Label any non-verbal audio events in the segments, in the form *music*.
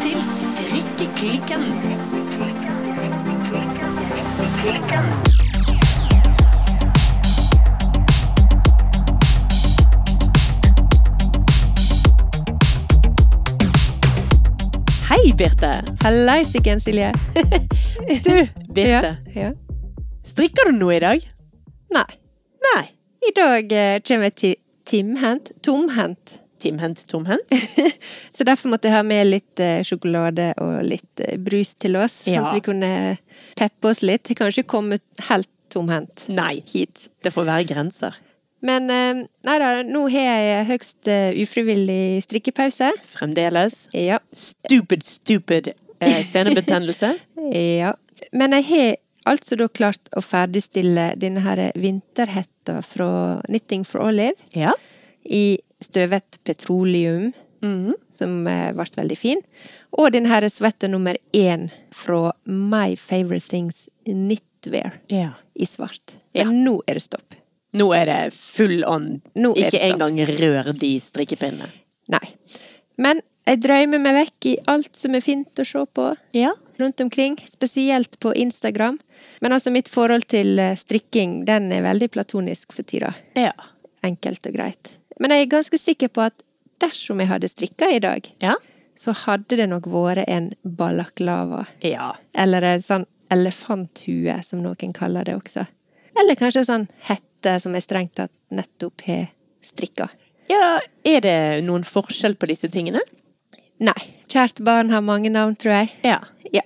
til Strikkeklikken. Hei, Birte. Hallaisiken, Silje. *laughs* Du, Birte. Ja. ja. Strikker du noe i dag? Nei. Nei. I dag uh, kommer jeg til timhendt. Tomhendt. Timhendt, tomhendt? *laughs* Så derfor måtte jeg ha med litt eh, sjokolade og litt eh, brus til oss, sånn Ja. at vi kunne peppe oss litt. Jeg kan ikke komme helt tomhendt hit. Det får være grenser. Men eh, nei da, nå har jeg høgst ufrivillig strikkepause. Fremdeles. Ja. Stupid, stupid eh, senebetennelse. *laughs* Ja. Men jeg har altså da klart å ferdigstille denne her vinterhetta fra Knitting for Olive Ja. i støvet petroleum, mm. som eh, ble veldig fin. Og den her sweater nummer én fra My Favorite Things Knitwear ja. i svart. Ja. Men nå er det stopp. Nå er det full on. Nå Ikke engang rør de strikkepinnene. Nei. Men jeg drømmer meg vekk i alt som er fint å se på Ja. rundt omkring, spesielt på Instagram. Men altså, mitt forhold til eh, strikking, den er veldig platonisk for tida. Ja. Enkelt og greit. Men jeg er ganske sikker på at dersom jeg hadde strikka i dag, Ja. så hadde det nok vært en balaklava. Ja. Eller en sånn elefanthue, som noen kaller det også. Eller kanskje en sånn hette som jeg strengt tatt nettopp har strikka. ja. Er det noen forskjell på disse tingene? Nei. Kjært barn har mange navn, tror jeg. Ja. Ja.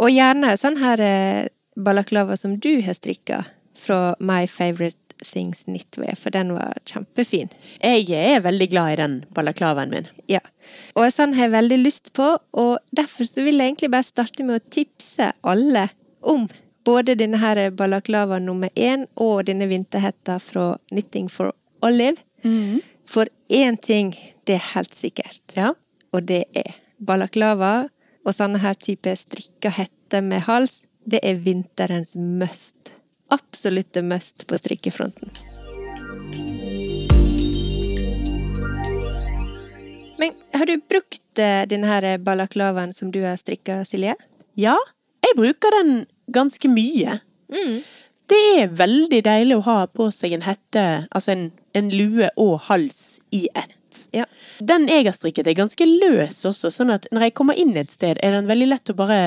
Og gjerne sånn her eh, balaklava som du har strikka fra My Favorite Things Knitwear, for den var kjempefin. Jeg er veldig glad i den balaklavaen min. Ja. Og sånn har jeg veldig lyst på, og derfor så vil jeg egentlig bare starte med å tipse alle om både denne her balaklava nummer én og denne vinterhetta fra Knitting for Olive. For én ting, det er helt sikkert, Ja. og det er balaklava og sånne her type strikka hetter med hals. Det er vinterens must. Absolutte mest på strikkefronten. Men har du brukt eh, denne balaklavaen som du har strikka, Silje? Ja, jeg bruker den ganske mye. Det er veldig deilig å ha på seg en hette, altså en, en lue og hals i ett. Ja. Den jeg har strikket er ganske løs også, sånn at når jeg kommer inn et sted, er den veldig lett å bare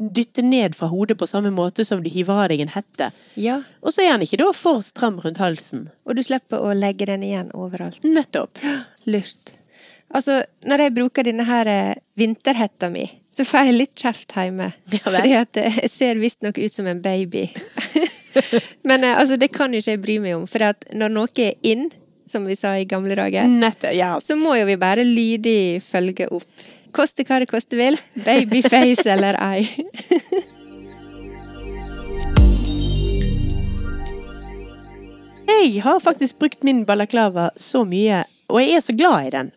dytte ned fra hodet på samme måte som du hiver av deg en hette. Ja. Og så er den ikke da for stram rundt halsen. Og du slipper å legge den igjen overalt. Nettopp. Lurt. Altså, når jeg bruker denne her eh, vinterhetta mi, så får jeg litt kjeft hjemme. Ja. Fordi at eh, jeg ser visstnok ut som en baby. *laughs* Men eh, altså, det kan jo ikke jeg bry meg om, for når noe er inn, som vi sa i gamle dager, Nettopp, ja. så må jo vi bare lydig følge opp. Koste hva det koste vil. Babyface *laughs* eller ei. Jeg har faktisk brukt min balaklava så mye, og jeg er så glad i den,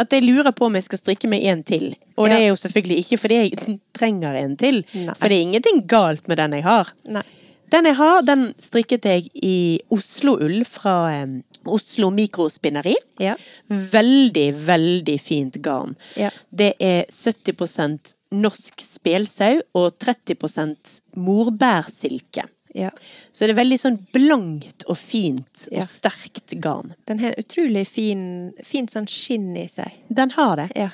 at jeg lurer på om jeg skal strikke meg en til. Og det er jo selvfølgelig ikke fordi jeg *laughs* trenger en til, Nei. for det er ingenting galt med den jeg har. Nei. Den jeg har, den strikket jeg i Oslo-ull fra um, Oslo Mikrospinneri. Ja. Veldig, veldig fint garn. Ja. Det er 70% norsk spelsau og 30 morbærsilke. Ja. Så det er veldig sånn blankt og fint og sterkt garn. Den har utrolig fin, fin sånn skinn i seg. Den har det. Ja.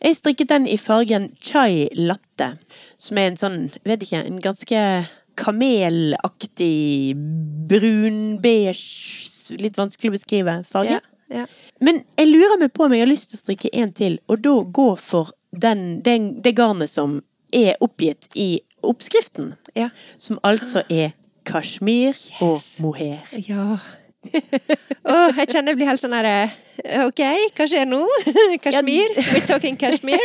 Jeg strikket den i fargen chai latte, som er en sånn, vet ikke, en ganske kamelaktig brun, beige, litt vanskelig å beskrive farge. Ja. ja. Men jeg lurer meg på om jeg har lyst til å strikke en til, og da gå for den, den, det garnet som er oppgitt i oppskriften. Ja. Som altså er kasjmir og mohair. Ja. oh, jeg kjenner jeg blir helt sånn herre Ok, hva skjer nå? *laughs* Kashmir? We're talking Kashmir?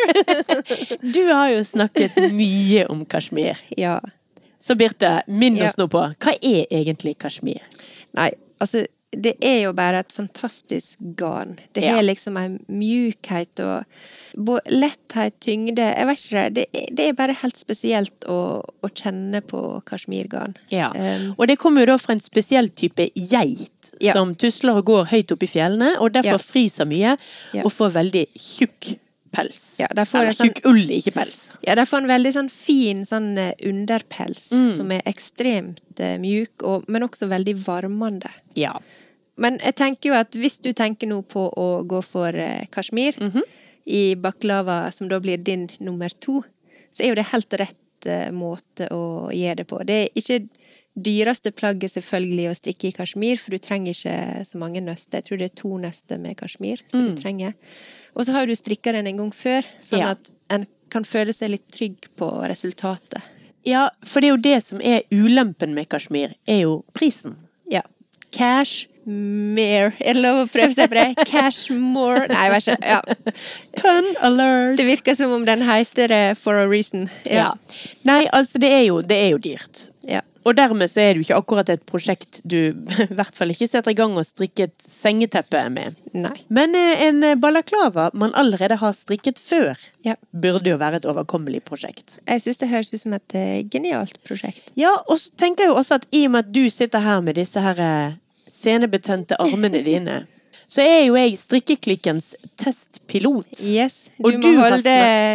*laughs* Du har jo snakket mye om Kashmir. ja. Så Birte, minn oss Ja. nå på, hva er egentlig kasjmir? Nei, altså det er jo bare et fantastisk garn. Det Ja. liksom en mjukhet og letthet, tyngde Jeg vet ikke det. Det er, det er bare helt spesielt å, å kjenne på kasjmirgarn. Ja. Um, Og det kommer jo da fra en spesiell type geit Ja. som tusler og går høyt opp i fjellene, og derfor fryser mye og får veldig tjukk pels. Ja, Eller sånn- tjukk ull, ikke pels. Ja, de får en veldig sånn fin sånn eh, underpels, Mm. som er ekstremt uh, mjuk, og, men også veldig varmende. Ja. Men jeg tenker jo at hvis du tenker nå på å gå for uh, kasjmir Mhm. i baklava, som da blir din nummer to, så er jo det helt rett uh, måte å gjøre det på. Det er ikke dyreste plagget selvfølgelig å strikke i kasjmir, for du trenger ikke så mange nøster. Jeg tror det er to nøster med kasjmir som Mm. du trenger. Og så har du strikka den en gang før, sånn Ja. at en kan føle seg litt trygg på resultatet. ja, for det er jo det som er ulempen med kasjmir, er jo prisen. Ja. Cash mere. Er det lov å prøve seg på det? Cash more Nei, vær så. Ja. Pun alert! Det virker som om den heter det for a reason. Ja. Nei, altså det er jo, det er jo dyrt. Ja. Og dermed så er det jo ikke akkurat et prosjekt du *laughs* i hvert fall ikke setter i gang og strikke et sengeteppe med. Nei. Men eh, en balaklava man allerede har strikket før, Ja. burde jo være et overkommelig prosjekt. Jeg syns det høres ut som et eh, genialt prosjekt. Ja, og så tenker jeg jo også at i og med at du sitter her med disse her eh, senebetente armene *laughs* dine, så er jo jeg strikkeklikkens testpilot. Yes. Du, Og må du holde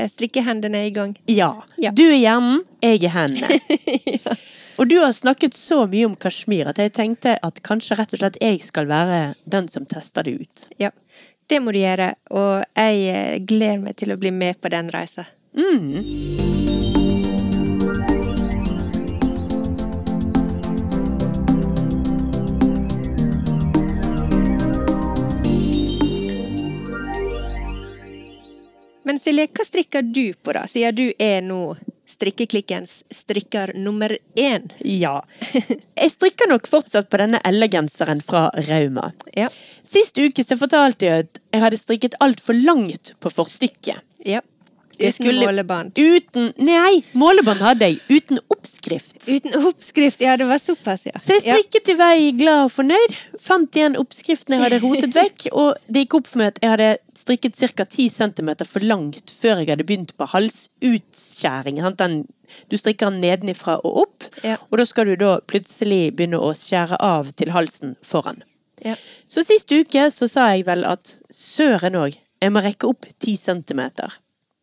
strikkehendene i gang. Ja. Ja. Du er hjernen, jeg er hendene. *laughs* Og du har snakket så mye om Kashmir at jeg tenkte at kanskje rett og slett jeg skal være den som tester det ut. Ja. Det må du gjøre, og jeg eh, gleder meg til å bli med på den reisa. Mm. Men Silje, hva strikker du på, da? Siden du er nå strikkeklikkens strikker nummer én. Ja. Jeg strikker nok fortsatt på denne L-genseren fra Rauma. Ja. Sist uke så fortalte jeg at jeg hadde strikket altfor langt på forstykket. ja. Det Uten skulle- målebånd. Uten Nei, målebånd hadde jeg. Uten oppskrift. Uten oppskrift. Ja, det var såpass, ja. Så jeg strikket i vei glad og fornøyd. Fant igjen oppskriften jeg hadde rotet vekk, *laughs* og det gikk opp for meg at jeg hadde strikket ca. 10 cm for langt før jeg hadde begynt på halsutskjæring. Den, du strikker den nedenifra og opp, Ja. og da skal du da plutselig begynne å skjære av til halsen foran. Ja. Så sist uke så sa jeg vel at søren òg, jeg må rekke opp 10 cm.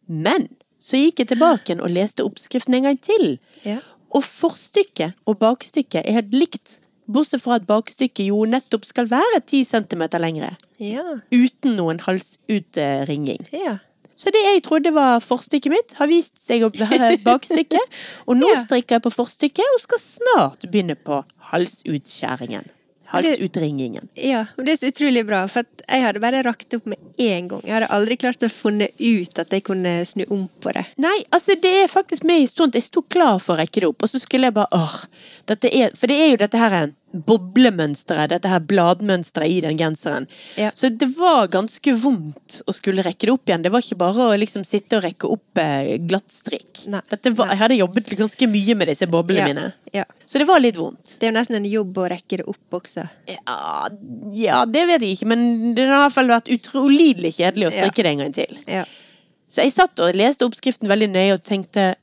Men så gikk jeg tilbake og leste oppskriften en gang til. Ja. Og forstykket og bakstykket er helt likt, bortsett fra at bakstykket jo nettopp skal være 10 cm lengre. Ja. Uten noen halsutringing. ja. Så det jeg trodde var forstykket mitt, har vist seg å være *laughs* bakstykket. Og nå strikker jeg på forstykket og skal snart begynne på halsutskjæringen. Halsutringingen. Ja, og det er så utrolig bra, for jeg hadde bare rakt opp med én gang. Jeg hadde aldri klart å funne ut at jeg kunne snu om på det. Nei, altså det er faktisk med i historien jeg sto klar for å rekke det opp, og så skulle jeg bare åh, dette er, For det er jo dette her boblemønsteret, dette her bladmønsteret i den genseren. Ja. Så det var ganske vondt å skulle rekke det opp igjen. Det var ikke bare å liksom sitte og rekke opp glatt glattstrikk. Nei. Var, jeg hadde jobbet ganske mye med disse boblene Ja. mine. Ja. Så det var litt vondt. Det er jo nesten en jobb å rekke det opp også. Ja, ja, det vet jeg ikke, men det har i hvert fall vært utrolig kjedelig å strikke det en gang til. Ja. Så jeg satt og leste oppskriften veldig nøye og tenkte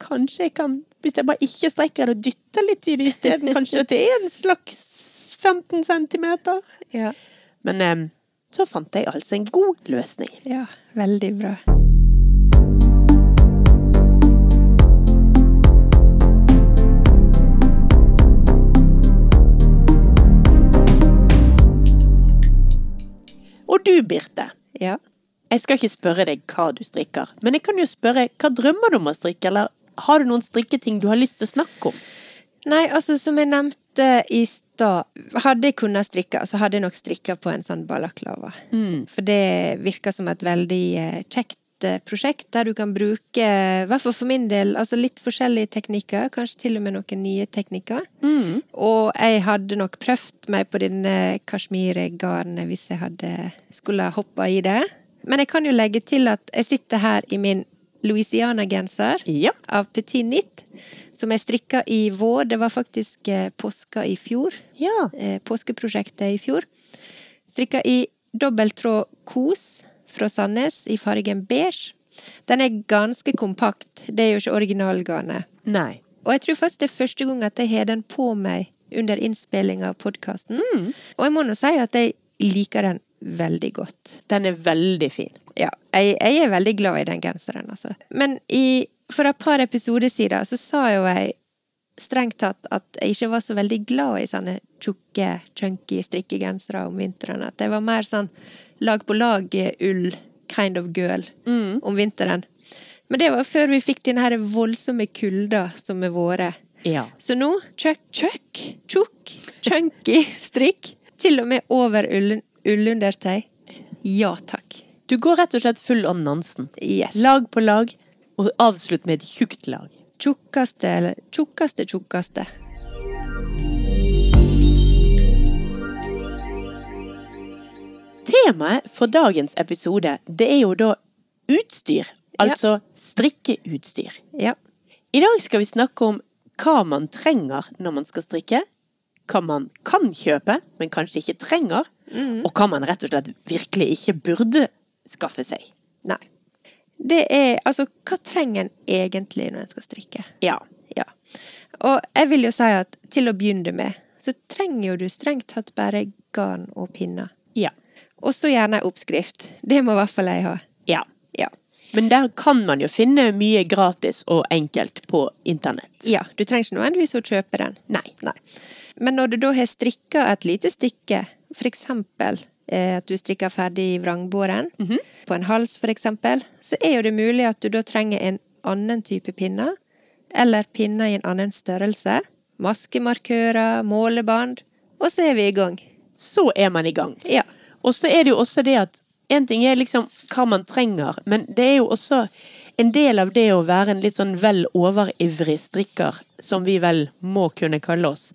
kanskje jeg kan, hvis jeg bare ikke strekker det og dytter litt i det isteden, *laughs* kanskje at det er en slags 15 centimeter. Ja. Men em, så fant jeg altså en god løsning. ja. Veldig bra. Og du, Birte. Ja. Jeg skal ikke spørre deg hva du strikker, men jeg kan jo spørre hva drømmer du om å strikke, eller har du noen strikketing du har lyst til å snakke om? Nei, altså som jeg nevnte i stad, hadde jeg kunnet strikke, så hadde jeg nok strikka på en sånn balaklava. For det virker som et veldig eh, kjekt eh, prosjekt, der du kan bruke, i hvert fall for min del, altså litt forskjellige teknikker, kanskje til og med noen nye teknikker. Og jeg hadde nok prøvd meg på denne kasjmirgarnet hvis jeg hadde skulle hoppa i det. Men jeg kan jo legge til at jeg sitter her i min Louisiana-genser Ja. av Petit Nit, som jeg strikka i vår. Det var faktisk eh, påska i fjor. Ja. Eh, påskeprosjektet i fjor. Strikka i dobbelttråd kos fra Sandnes i fargen beige. Den er ganske kompakt. Det er jo ikke originalgarnet. Nei. Og jeg tror først det er første gang at jeg har den på meg under innspilling av podkasten. Og jeg må nå si at jeg liker den veldig godt. Den er veldig fin. Ja, jeg, jeg er veldig glad i den genseren, altså. Men i, for et par episoder siden så sa jo jeg strengt tatt at jeg ikke var så veldig glad i sånne tjukke, chunky strikkegensere om vinteren. At jeg var mer sånn lag på lag-ull kind of girl om vinteren. Men det var før vi fikk den her voldsomme kulda som er våre. Ja. Så nå chuck, chuck, tjukk, chunky *laughs* strikk. Til og med over ull, ullundertøy. Ja takk. Du går rett og slett full on Nansen. Yes. Lag på lag, og avslutt med et tjukt lag. Tjukkeste, eller tjukkeste, tjukkeste. Temaet for dagens episode, det er jo da utstyr. Altså strikkeutstyr. Ja. I dag skal vi snakke om hva man trenger når man skal strikke. Hva man kan kjøpe, men kanskje ikke trenger. Og hva man rett og slett virkelig ikke burde skaffe seg. Nei. Det er Altså, hva trenger en egentlig når en skal strikke? Ja. Ja. Og jeg vil jo si at til å begynne med, så trenger jo du strengt tatt bare garn og pinner. Ja. Og så gjerne en oppskrift. Det må i hvert fall jeg ha. Ja. Ja. Men der kan man jo finne mye gratis og enkelt på internett. Ja, du trenger ikke nødvendigvis å kjøpe den. Nei. Nei. Men når du da har strikka et lite stykke, for eksempel at du strikker ferdig i vrangbåren, på en hals eksempel, så er jo det mulig at du da trenger en annen type pinner, eller pinner i en annen størrelse, maskemarkører, målebånd, og så er vi i gang. Så er man i gang. Ja. Og så er det jo også det at en ting er liksom hva man trenger, men det er jo også en del av det å være en litt sånn vel overivrig strikker, som vi vel må kunne kalle oss,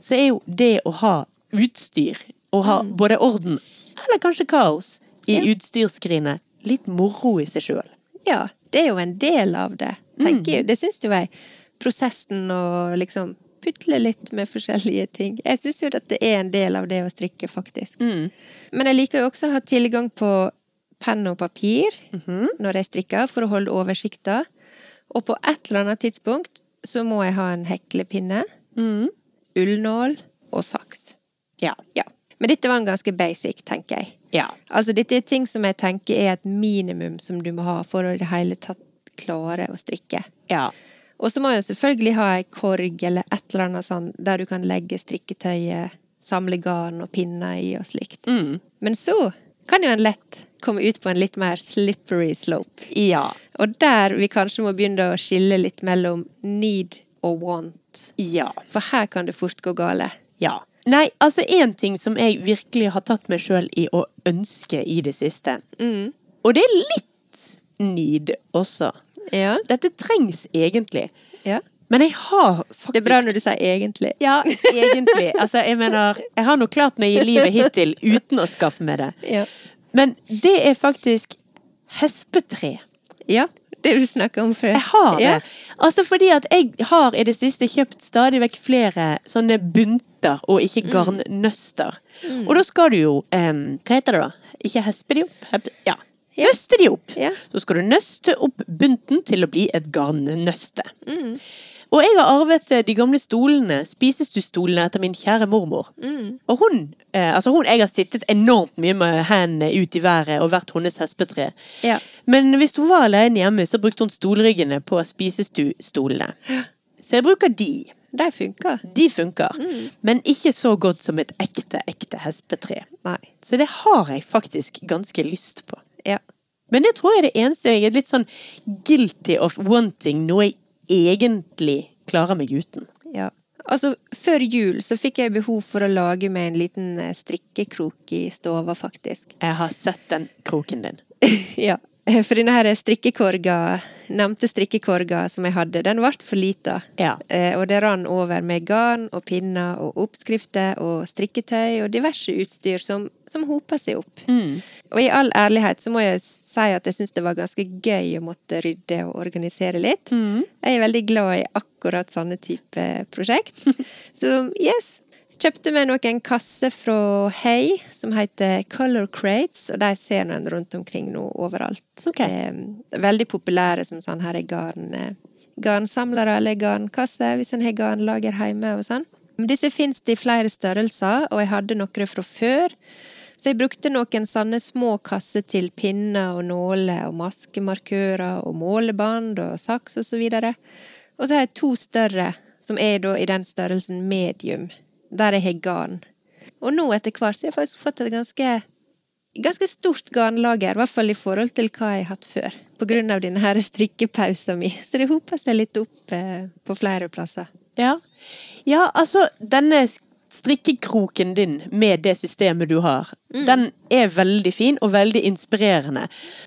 så er jo det å ha utstyr, å ha både orden, eller kanskje kaos, i Ja. utstyrsskrinet, litt moro i seg sjøl. Ja, det er jo en del av det, tenker jeg. Det syns jo jeg. Prosessen å liksom putle litt med forskjellige ting. Jeg syns jo at det er en del av det å strikke, faktisk. Men jeg liker jo også å ha tilgang på penn og papir når jeg strikker, for å holde oversikta. Og på et eller annet tidspunkt så må jeg ha en heklepinne, ullnål og saks. Ja. Ja. Men dette var en ganske basic, tenker jeg. Ja. Altså, dette er ting som jeg tenker er et minimum som du må ha for å i det hele tatt klare å strikke. Ja. Og så må jeg selvfølgelig ha ei korg eller et eller annet sånn der du kan legge strikketøyet, samle garn og pinner i og slikt. Mm. Men så kan jo en lett komme ut på en litt mer slippery slope. Ja. Og der vi kanskje må begynne å skille litt mellom need og want. Ja. For her kan det fort gå gale. Ja. Nei, altså én ting som jeg virkelig har tatt meg sjøl i å ønske i det siste, og det er litt nyd også. Ja. Dette trengs egentlig, ja. men jeg har faktisk Det er bra når du sier egentlig. Ja, egentlig. Altså, jeg mener, jeg har nå klart meg i livet hittil uten å skaffe meg det. Ja. Men det er faktisk hespetre. Ja, det du snakker om før. Jeg har det. Ja. Altså fordi at jeg har i det siste kjøpt stadig vekk flere sånne bunter, og ikke Mm. garnnøster. Og da skal du jo um, Hva heter det da? Ikke hespe de opp? Hep, ja. Ja. Nøste de opp. Ja. Så skal du nøste opp bunten til å bli et garnnøste. Mm. Og jeg har arvet eh, de gamle stolene, spisestuestolene, etter min kjære mormor. Mm. Og hun, eh, altså hun Jeg har sittet enormt mye med hendene ut i været og vært hennes hespetre. Ja. Men hvis hun var alene hjemme, så brukte hun stolryggene på spisestuestolene. Så jeg bruker de. De funker. De funker. Mm. Men ikke så godt som et ekte, ekte hespetre. Nei. Så det har jeg faktisk ganske lyst på. Ja. Men det tror jeg er det eneste jeg er litt sånn guilty of wanting, noe jeg egentlig klarer meg uten. ja. Altså, før jul så fikk jeg behov for å lage meg en liten eh, strikkekrok i stova, faktisk. Jeg har sett den kroken din. *laughs* ja. *laughs* For denne her strikkekorga, nevnte strikkekorga som jeg hadde, den ble for lita. Ja. Eh, og det rann over med garn og pinner og oppskrifter og strikketøy og diverse utstyr som, som hopa seg opp. Og i all ærlighet så må jeg si at jeg syns det var ganske gøy å måtte rydde og organisere litt. Jeg er veldig glad i akkurat sånne type prosjekt. *laughs* så yes. Kjøpte meg noen kasser fra Hay som heter Color Crates, og de ser en rundt omkring nå overalt. Okay. Eh, veldig populære som sånn her er garn, eh, garnsamlere eller garnkasser, hvis en har garnlager hjemme og sånn. Men Disse fins i flere størrelser, og jeg hadde noen fra før. Så jeg brukte noen sånne små kasser til pinner og nåler og maskemarkører og målebånd og saks og så videre. Og så har jeg to større, som er da i den størrelsen medium, der jeg har garn. Og nå etter hvert så har jeg faktisk fått et ganske, ganske stort garnlager, i hvert fall i forhold til hva jeg har hatt før. På grunn av denne her strikkepausen min. Så det hoper seg litt opp eh, på flere plasser. Ja. ja, altså denne strikkekroken din med det systemet du har, den er veldig fin og veldig inspirerende.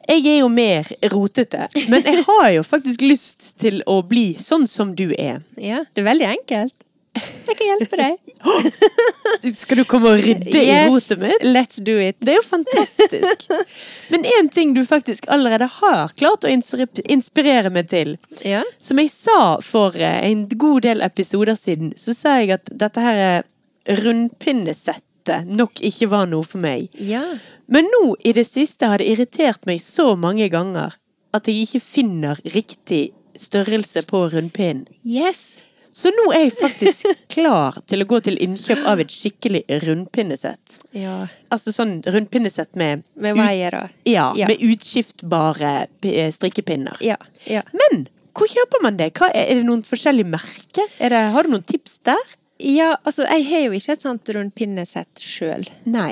Jeg er jo mer rotete, men jeg har jo faktisk lyst til å bli sånn som du er. Ja, det er veldig enkelt. Jeg kan hjelpe deg. *gasps* Skal du komme og rydde i rotet mitt? let's do it. Det er jo fantastisk. Men én ting du faktisk allerede har klart å inspirere meg til. Ja. Som jeg sa for eh, en god del episoder siden, så sa jeg at dette her eh, rundpinnesettet nok ikke var noe for meg. Ja. Men nå i det siste har det irritert meg så mange ganger at jeg ikke finner riktig størrelse på rundpinnen. Yes. Så nå er jeg faktisk klar til å gå til innkjøp av et skikkelig rundpinnesett. Ja. Altså sånn rundpinnesett med, Med veier og ja, Ja. med utskiftbare strikkepinner. Ja. Ja. Men hvor kjøper man det? Hva, er det noen forskjellige merker? Er det, har du noen tips der? Ja, altså, jeg har jo ikke et sånt rundpinnesett sjøl. Nei.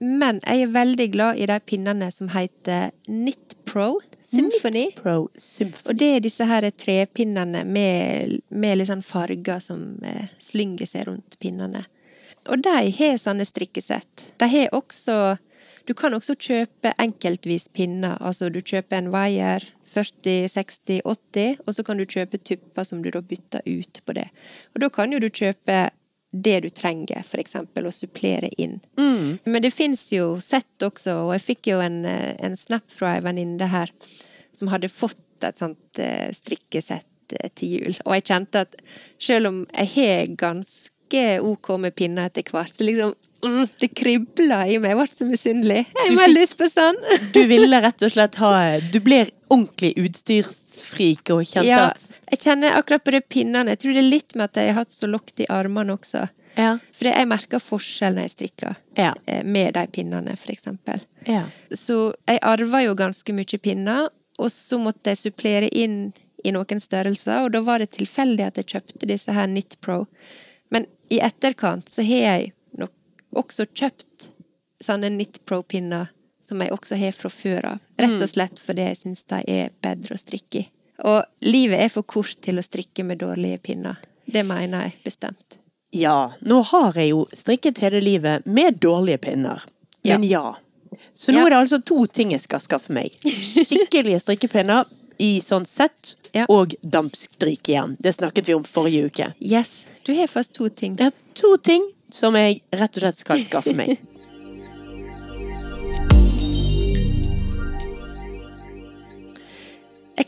men jeg er veldig glad i de pinnene som heter Knit Pro Symphony. Pro Symphony. Og det er disse her trepinnene med, med litt sånn farger som eh, slynger seg rundt pinnene. Og de har sånne strikkesett. De har også Du kan også kjøpe enkeltvis pinner. Altså du kjøper en wire 40, 60, 80, og så kan du kjøpe tupper som du da bytter ut på det. Og da kan jo du kjøpe det du trenger, for eksempel, å supplere inn. Men det fins jo sett også, og jeg fikk jo en, eh, en snap fra ei venninne her som hadde fått et sånt eh, strikkesett eh, til jul. Og jeg kjente at selv om jeg har ganske ok med pinner etter hvert, så liksom mm, Det kribla i meg. Jeg ble så misunnelig. Jeg har lyst på sånn! Du ville rett og slett ha Du ble ordentlig utstyrsfrik og kjente Ja, jeg kjenner akkurat på de pinnene. Jeg tror det er litt med at jeg har hatt så lukt i armene også. Ja. For jeg merker forskjell når jeg strikker. Ja. eh, Med de pinnene, for eksempel. ja. Så jeg arva jo ganske mye pinner, og så måtte jeg supplere inn i noen størrelser, og da var det tilfeldig at jeg kjøpte disse her Knit Pro. Men i etterkant så har jeg nok også kjøpt sånne Knit Pro-pinner som jeg også har fra før av. Rett og slett fordi jeg syns de er bedre å strikke i. Og livet er for kort til å strikke med dårlige pinner. Det mener jeg bestemt. Ja, nå har jeg jo strikket hele livet med dårlige pinner. Men ja. Så nå Ja. er det altså to ting jeg skal skaffe meg. Skikkelige strikkepinner i sånn sett, Ja. og igjen. Det snakket vi om forrige uke. Yes, du har først to ting. Det er to ting som jeg rett og slett skal skaffe meg.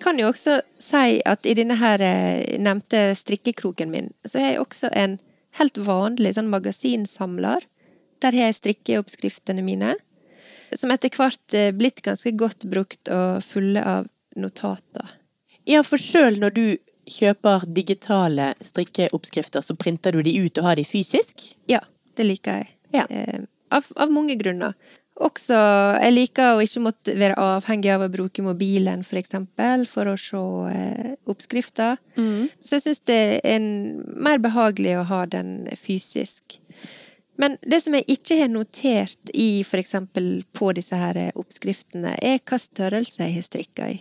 Kan jo også si at i denne her eh, nevnte strikkekroken min, så har jeg også en helt vanlig sånn magasinsamler. Der har jeg strikkeoppskriftene mine, som etter hvert er blitt ganske godt brukt og fulle av notater. Ja, for sjøl når du kjøper digitale strikkeoppskrifter, så printer du de ut og har de fysisk? Ja, det liker jeg. Ja. Eh, av, av mange grunner. Også, jeg liker å ikke måtte være avhengig av å bruke mobilen, for eksempel, for å se eh, oppskrifter. Så jeg syns det er en, mer behagelig å ha den fysisk. Men det som jeg ikke har notert i, for eksempel på disse her eh, oppskriftene, er hva størrelse jeg har strikka i.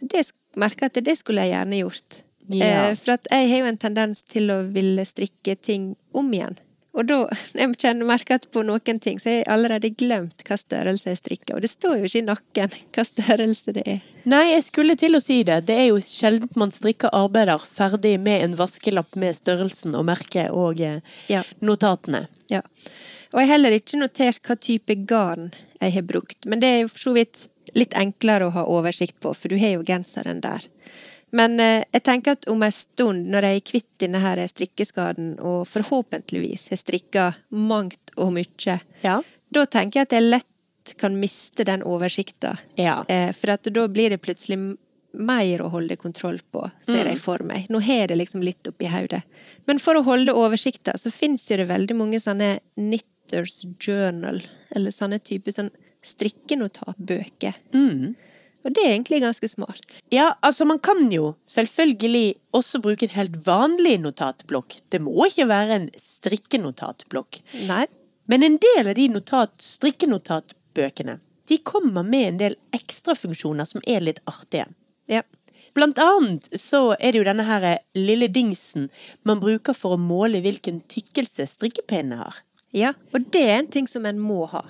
Det merker jeg at det skulle jeg gjerne gjort. Ja. Eh, for at jeg har jo en tendens til å ville strikke ting om igjen. Og da, jeg kjenner merker at på noen ting, så har jeg allerede glemt hva størrelse jeg strikker. Og det står jo ikke i nakken hva størrelse det er. Nei, jeg skulle til å si det. Det er jo sjelden man strikker arbeider ferdig med en vaskelapp med størrelsen og merket og eh, Ja. notatene. Ja. Og jeg har heller ikke notert hva type garn jeg har brukt. Men det er jo for så vidt litt enklere å ha oversikt på, for du har jo genseren der. Men eh, jeg tenker at om en stund, når jeg er kvitt denne her strikkeskaden, og forhåpentligvis har strikka mangt og mye, Ja. da tenker jeg at jeg lett kan miste den oversikta. Ja. Eh, for da blir det plutselig mer å holde kontroll på, ser jeg for meg. Nå har jeg det liksom litt oppi hodet. Men for å holde oversikta, så fins jo det veldig mange sånne Knitters Journal, eller sånne typer sånn strikkenotatbøker. Og det er egentlig ganske smart. Ja, altså man kan jo selvfølgelig også bruke en helt vanlig notatblokk. Det må ikke være en strikkenotatblokk. Nei. Men en del av de notat, strikkenotatbøkene, de kommer med en del ekstrafunksjoner som er litt artige. Ja. Blant annet så er det jo denne her lille dingsen man bruker for å måle hvilken tykkelse strikkepinnene har. ja. Og det er en ting som en må ha.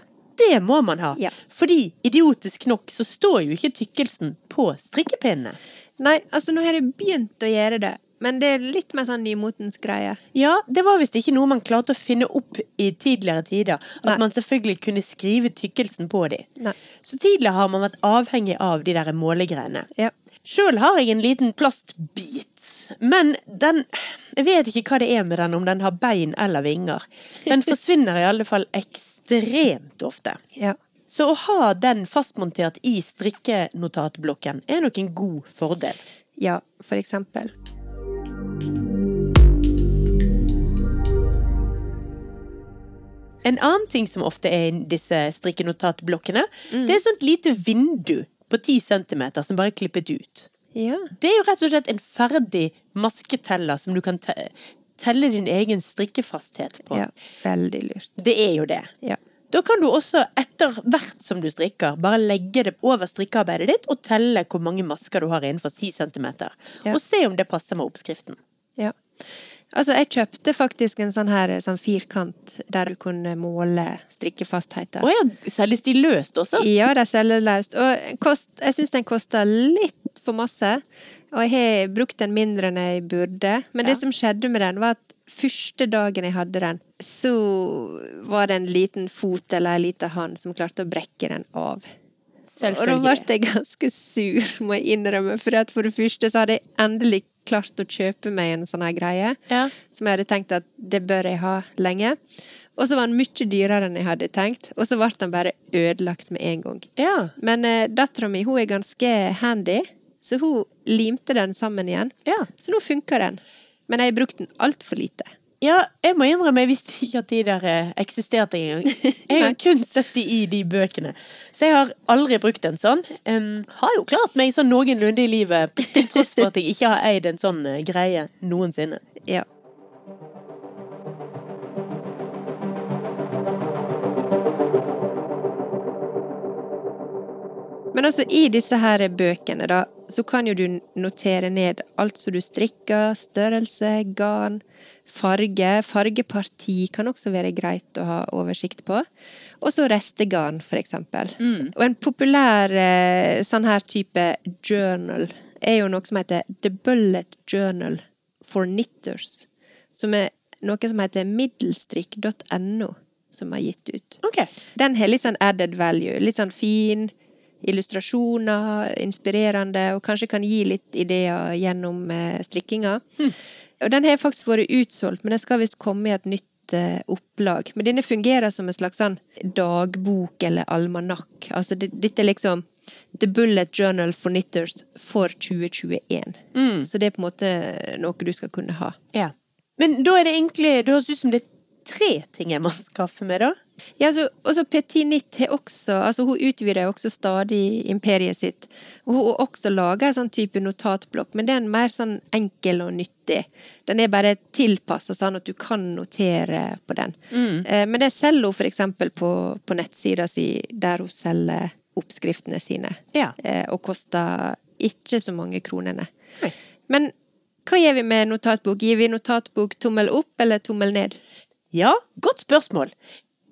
Det må man ha. Ja. Fordi idiotisk nok så står jo ikke tykkelsen på strikkepinnene. Nei, altså nå har jeg begynt å gjøre det, men det er litt mer sånn nymotens greie. Ja, det var visst ikke noe man klarte å finne opp i tidligere tider. At Nei. man selvfølgelig kunne skrive tykkelsen på de. Nei. Så tidligere har man vært avhengig av de der målegreiene. Ja. Sjøl har jeg en liten plastbit, men den Jeg vet ikke hva det er med den, om den har bein eller vinger. Den forsvinner i alle fall ekstremt ofte. Ja. Så å ha den fastmontert i strikkenotatblokken er nok en god fordel. Ja, for eksempel. En annen ting som ofte er i disse strikkenotatblokkene, det er et sånt lite vindu på 10 centimeter som bare er klippet ut. Ja. Det er jo rett og slett en ferdig masketeller som du kan telle din egen strikkefasthet på. ja. Veldig lurt. Det er jo det. Ja. Da kan du også etter hvert som du strikker, bare legge det over strikkearbeidet ditt og telle hvor mange masker du har innenfor 10 centimeter. Ja. Og se om det passer med oppskriften. Ja. Altså, jeg kjøpte faktisk en sånn her sånn firkant der du kunne måle strikkefastheten. Å ja, selges de løst også? Ja, de selges løst. Og kost, jeg syns den koster litt for masse. Og jeg har brukt den mindre enn jeg burde. Men Ja. det som skjedde med den, var at første dagen jeg hadde den, så var det en liten fot eller en liten hånd som klarte å brekke den av. Og da ble jeg ganske sur, må jeg innrømme. For for det første så hadde jeg endelig klart å kjøpe meg en sånn her greie. Ja. Som jeg hadde tenkt at det bør jeg ha lenge. Og så var den mye dyrere enn jeg hadde tenkt. Og så ble den bare ødelagt med en gang. Ja. Men uh, dattera mi hun er ganske handy, så hun limte den sammen igjen. ja. Så nå funker den. Men jeg har brukt den altfor lite. Ja, jeg må innrømme, jeg visste ikke at de der eh, eksisterte engang. Jeg har *laughs* kun sett de i de bøkene. Så jeg har aldri brukt en sånn. Um, har jo klart meg sånn noenlunde i livet, til tross for at jeg ikke har eid en sånn eh, greie noensinne. Ja. Men altså, i disse her bøkene, da, så kan jo du notere ned alt som du strikker, størrelse, garn, farge. Fargeparti kan også være greit å ha oversikt på. Og så restegarn, for eksempel. Og en populær eh, sånn her type journal er jo noe som heter The Bullet Journal for Knitters. Som er noe som heter middelstrikk.no, som har gitt ut. Okay. Den har litt sånn added value. Litt sånn fin, illustrasjoner, inspirerende, og kanskje kan gi litt ideer gjennom strikkinga. strikkinga. Og den har faktisk vært utsolgt, men den skal visst komme i et nytt eh, opplag. Men denne fungerer som en slags sånn dagbok eller almanakk. Altså dette er liksom The Bullet Journal for Knitters for 2021. Så det er på en måte noe du skal kunne ha. Ja. Men da er det egentlig Det høres ut som det er tre ting jeg må skaffe meg, da. Ja, altså, også Petit Nitt har også altså Hun utvider også stadig imperiet sitt. Og hun har også laga en sånn type notatblokk, men den er mer sånn enkel og nyttig. Den er bare tilpassa sånn at du kan notere på den. Mm. men det selger hun for eksempel på, på nettsida si, der hun selger oppskriftene sine. Ja. Eh, og koster ikke så mange kronene. Nei. Men hva gjør vi med notatbok? Gir vi notatbok tommel opp eller tommel ned? Ja, godt spørsmål.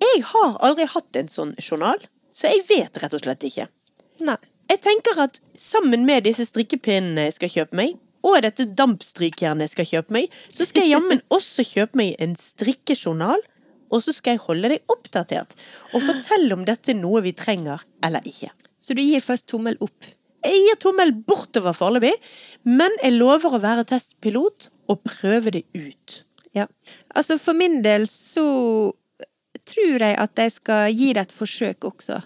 Jeg har aldri hatt en sånn journal, så jeg vet rett og slett ikke. Nei. Jeg tenker at sammen med disse strikkepinnene jeg skal kjøpe meg, og dette dampstrykejernet jeg skal kjøpe meg, så skal jeg jammen *laughs* også kjøpe meg en strikkejournal, og så skal jeg holde deg oppdatert og fortelle om dette er noe vi trenger eller ikke. Så du gir først tommel opp? Jeg gir tommel bortover foreløpig, men jeg lover å være testpilot og prøve det ut. Ja. Altså, for min del så tror jeg at jeg skal gi det et forsøk også.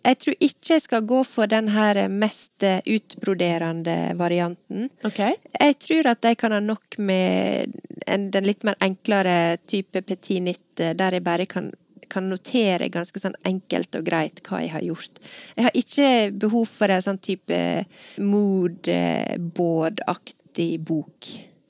Jeg tror ikke jeg skal gå for den her mest utbroderende varianten. Okay. Jeg tror at jeg kan ha nok med en, den litt mer enklere type petit nitt, der jeg bare kan kan notere ganske sånn enkelt og greit hva jeg har gjort. Jeg har ikke behov for en sånn type moodboard-aktig bok.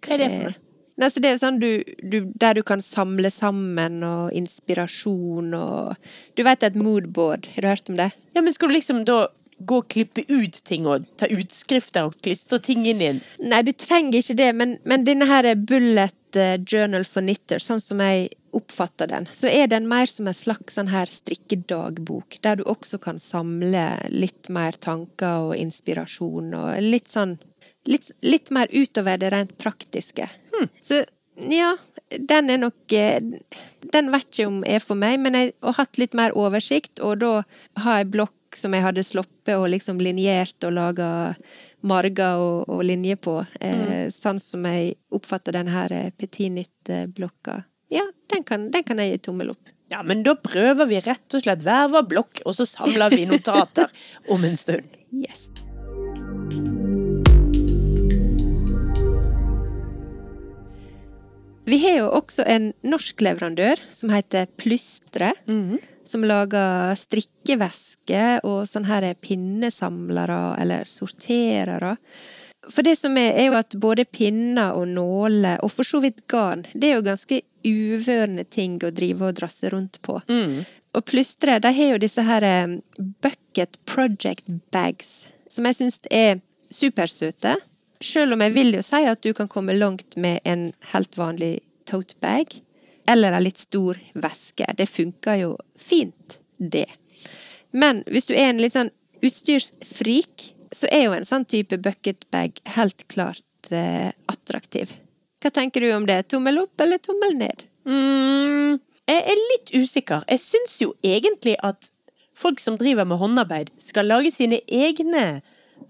Hva er det for noe? Eh, Nei, så det er jo sånn du, du, der du kan samle sammen og inspirasjon og Du vet et moodboard, har du hørt om det? Ja, men skal du liksom da gå og klippe ut ting og ta utskrifter og klistre ting inn i den? Nei, du trenger ikke det, men, men denne her er bullet eh, journal for knitter, sånn som jeg oppfatter den, så er den mer som en slags sånn her strikkedagbok, der du også kan samle litt mer tanker og inspirasjon og litt sånn Litt, litt mer utover det rent praktiske. Så ja, den er nok eh, Den vet ikke om er for meg, men jeg har hatt litt mer oversikt, og da har jeg blokk som jeg hadde sloppet og liksom linjert og laga marger og, og linjer på. Eh, Sånn som jeg oppfatter den her eh, Petinit-blokka. Ja, den kan, den kan jeg gi tommel opp. Ja, men da prøver vi rett og slett hver vår blokk, og så samler vi *laughs* notater om en stund. Yes. Vi har jo også en norsk leverandør som heter Plystre. Som lager strikkevesker og sånne her pinnesamlere eller sorterere. For det som er, er jo at både pinner og nåler, og for så vidt garn, det er jo ganske uvørende ting å drive og drasse rundt på. Og Plystre de har jo disse her eh, bucket project bags, som jeg syns er supersøte. Selv om jeg vil jo si at du kan komme langt med en helt vanlig tote bag, eller en litt stor veske. Det funker jo fint, det. Men hvis du er en litt sånn utstyrsfrik, så er jo en sånn type bucket bag helt klart eh, attraktiv. Hva tenker du om det? Tommel opp eller tommel ned? Mm, jeg er litt usikker. Jeg syns jo egentlig at folk som driver med håndarbeid, skal lage sine egne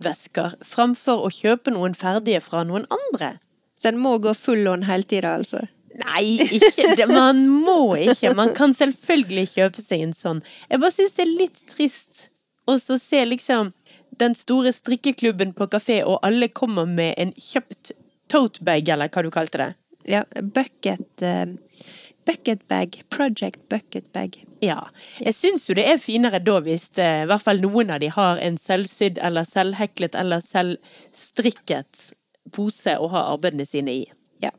vesker framfor å kjøpe noen ferdige fra noen andre. Så en må gå full on hele tida, altså? Nei, ikke det. Man må ikke. Man kan selvfølgelig kjøpe seg en sånn. Jeg bare syns det er litt trist å se liksom den store strikkeklubben på kafé, og alle kommer med en kjøpt totebag, eller hva du kalte det. Ja, bucket eh, Bucketbag. Project bucketbag. Ja. Jeg syns jo det er finere da hvis eh, i hvert fall noen av de har en selvsydd eller selvheklet eller selvstrikket pose å ha arbeidene sine i. Ja.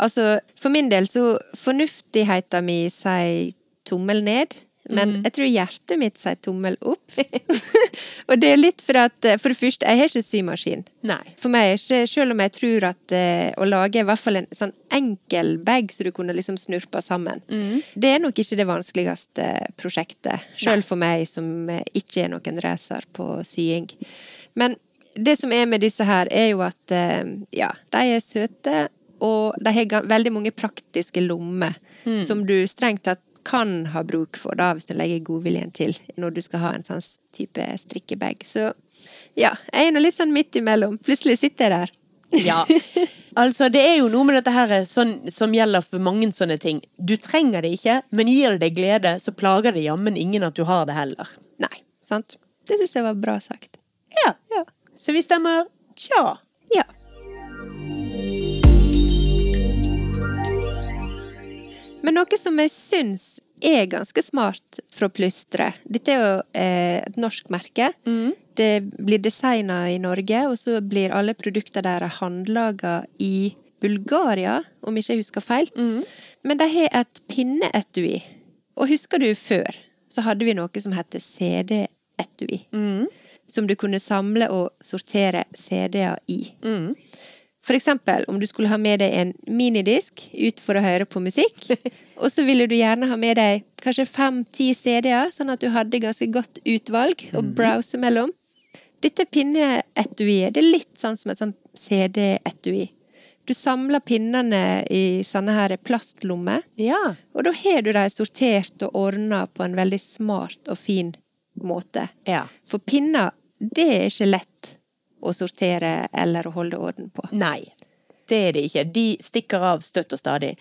Altså, for min del så Fornuftigheta mi sier tommel ned, men jeg tror hjertet mitt sier tommel opp. *laughs* og det er litt for at For det første, jeg har ikke symaskin. Nei. For meg er ikke, selv om jeg tror at eh, å lage i hvert fall en sånn enkel bag så du kunne liksom snurpa sammen, det er nok ikke det vanskeligste prosjektet. Selv for meg som eh, ikke er noen racer på sying. Men det som er med disse her, er jo at eh, ja, de er søte, og de har veldig mange praktiske lommer som du strengt tatt kan ha bruk for, da, hvis du legger godviljen til når du skal ha en sånn type strikkebag. Så ja, jeg er nå litt sånn midt imellom. Plutselig sitter jeg der. Ja. *laughs* Altså, det er jo noe med dette her sånn, som gjelder for mange sånne ting. Du trenger det ikke, men gir det deg glede, så plager det jammen ingen at du har det heller. Nei, sant? Det syns jeg var bra sagt. Ja. Ja. Så vi stemmer tja. Ja. Men noe som jeg syns er ganske smart fra Plystre Dette er jo eh, et norsk merke. Det blir designa i Norge, og så blir alle produktene deres håndlaga i Bulgaria, om ikke jeg husker feil. Men de har et pinneetui. Og husker du før, så hadde vi noe som heter CD-etui. Som du kunne samle og sortere CD-er i. For eksempel om du skulle ha med deg en minidisk ut for å høre på musikk, *laughs* og så ville du gjerne ha med deg kanskje fem-ti CD-er, sånn at du hadde ganske godt utvalg å browse mellom. Dette pinneetuiet det er litt sånn som et sånn CD-etui. Du samler pinnene i sånne her plastlommer, Ja. og da har du dem sortert og ordna på en veldig smart og fin måte. Ja. For pinner, det er ikke lett å sortere eller å holde orden på. Nei, det er det ikke. De stikker av støtt og stadig.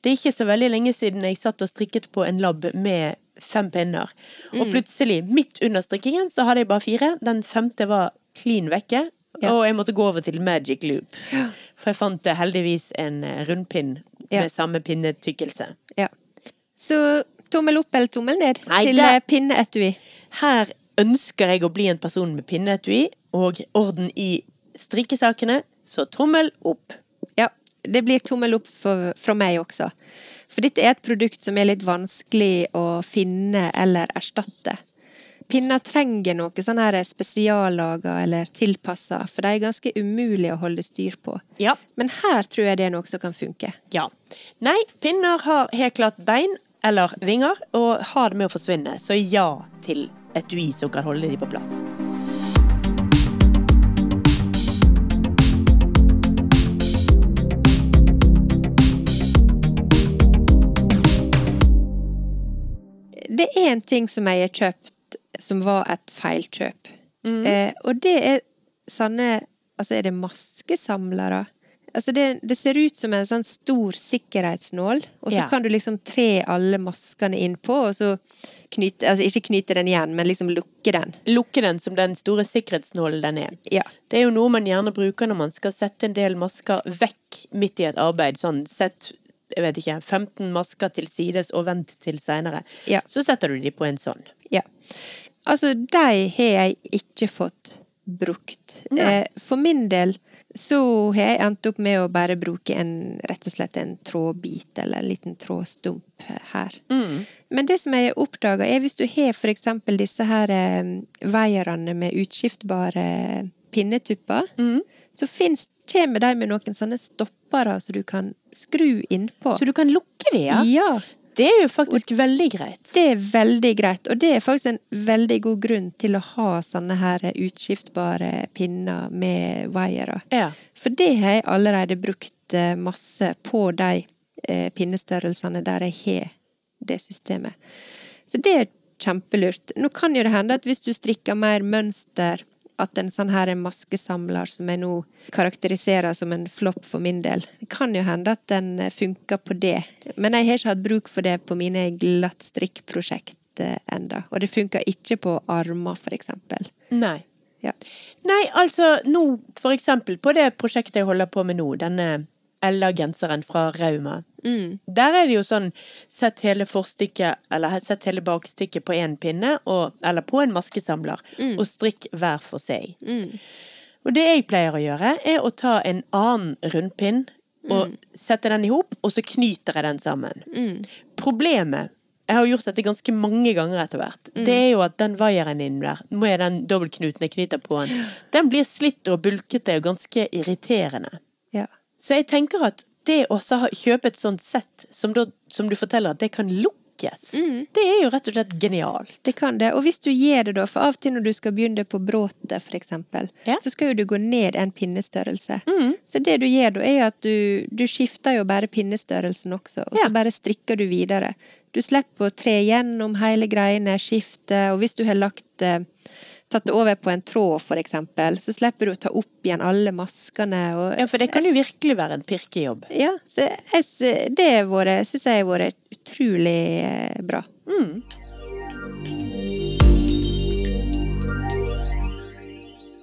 Det er ikke så veldig lenge siden jeg satt og strikket på en lab med fem pinner. Og plutselig, midt under strikkingen, så hadde jeg bare fire. Den femte var klin vekke, Ja. og jeg måtte gå over til magic loop. For jeg fant heldigvis en eh, rundpinn Ja. med samme pinnetykkelse. Ja. Så tommel opp eller tommel ned Nei, til det- eh, pinneetui? Her ønsker jeg å bli en person med pinneetui og orden i strikkesakene, så tommel opp. Ja, det blir tommel opp for, fra meg også. For dette er et produkt som er litt vanskelig å finne eller erstatte. Pinner trenger noe sånn her spesiallaga eller tilpassa, for de er ganske umulig å holde styr på. Ja. Men her tror jeg det er noe som kan funke. Ja. Nei, pinner har helt klart bein eller vinger, og har det med å forsvinne. Så ja til etui som kan holde de på plass. Det er en ting som jeg har kjøpt som var et feilkjøp. Mm. Eh, og det er sånne Altså, er det maskesamlere? Altså, det, det ser ut som en sånn stor sikkerhetsnål, og så Ja. kan du liksom tre alle maskene innpå, og så knyte Altså ikke knyte den igjen, men liksom lukke den. Lukke den som den store sikkerhetsnålen den er. Ja. Det er jo noe man gjerne bruker når man skal sette en del masker vekk midt i et arbeid. Sånn sett jeg vet ikke, 15 masker til sides og vent til seinere. Ja. Så setter du de på en sånn. Ja. Altså, de har jeg ikke fått brukt. Eh, for min del så har jeg endt opp med å bare bruke en, rett og slett en trådbit, eller en liten trådstump her. Men det som jeg har oppdaga, er hvis du har for eksempel disse her eh, veierne med utskiftbare pinnetupper, så finnes, kommer de med noen sånne stoppere som du kan skru innpå. Så du kan lukke de, ja? Ja. Det er jo faktisk veldig greit. Det er veldig greit, og det er faktisk en veldig god grunn til å ha sånne her utskiftbare pinner med wire. Ja. For det har jeg allerede brukt eh, masse på de eh, pinnestørrelsene der jeg har det systemet. Så det er kjempelurt. Nå kan jo det hende at hvis du strikker mer mønster, at en sånn her maskesamler som jeg nå karakteriserer som en flopp for min del, det kan jo hende at den eh, funker på det. Men jeg har ikke hatt bruk for det på mine glattstrikkprosjekt eh, enda. Og det funker ikke på armer, for eksempel. Nei. Ja. Nei, altså nå, for eksempel på det prosjektet jeg holder på med nå, denne Ella-genseren fra Rauma. Der er det jo sånn sett hele forstykket, eller sett hele bakstykket på én pinne, og, eller på en maskesamler, og strikk hver for seg. Og det jeg pleier å gjøre, er å ta en annen rundpinn og sette den i hop, og så knyter jeg den sammen. Problemet jeg har gjort dette ganske mange ganger etter hvert. Det er jo at den vaieren inni der, med den dobbeltknuten jeg knyter på den, den blir slitt og bulkete og ganske irriterende. Så jeg tenker at det å kjøpe et sånt sett, som, da, som du forteller at det kan lukkes, det er jo rett og slett genialt. Det kan det. Og hvis du gjør det, da, for av og til når du skal begynne på bråtet, for eksempel, Ja. så skal jo du gå ned en pinnestørrelse. Så det du gjør da, er jo at du, du skifter jo bare pinnestørrelsen også, og Ja. så bare strikker du videre. Du slipper å tre gjennom hele greiene, skifte, og hvis du har lagt eh, Tatt det over på en tråd, for eksempel, så slipper du å ta opp igjen alle maskene. Og Ja, for det kan jo virkelig være en pirkejobb. Ja, så jeg, det syns jeg har vært utrolig eh, bra.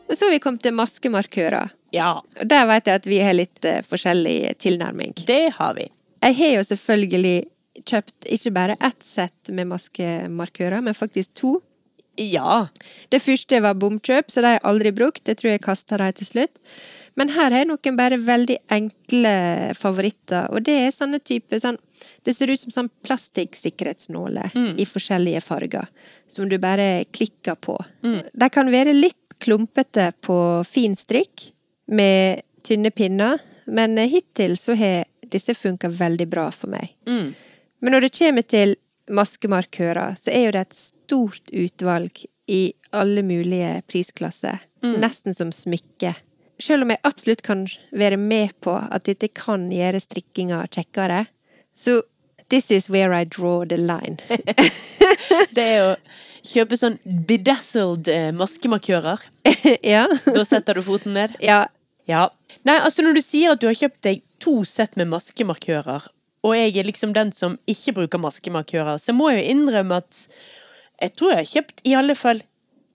Og så har vi kommet til maskemarkører. Ja, Og der vet jeg at vi har litt eh, forskjellig tilnærming. det har vi. Jeg har jo selvfølgelig kjøpt ikke bare ett sett med maskemarkører, men faktisk to. Ja. Det første var bomkjøp, så de har jeg aldri brukt. Jeg tror jeg kasta de til slutt. Men her har jeg noen bare veldig enkle favoritter, og det er sånne type sånn Det ser ut som sånn plastikksikkerhetsnåler i forskjellige farger, som du bare klikker på. De kan være litt klumpete på fin strikk, med tynne pinner, men hittil så har disse funka veldig bra for meg. Men når det kommer til maskemarkører, så er jo det et stort utvalg i alle mulige prisklasser. Nesten som smykke. Selv om jeg absolutt kan være med på at dette kan gjøre strikkinga kjekkere, så this is where I draw the line. *laughs* Det er å kjøpe sånn bedazzled eh, maskemarkører. *laughs* ja. Da setter du foten ned. ja. Ja. Nei, altså når du sier at du har kjøpt deg to sett med maskemarkører, og jeg er liksom den som ikke bruker maskemarkører, så må jeg jo innrømme at jeg tror jeg har kjøpt i alle fall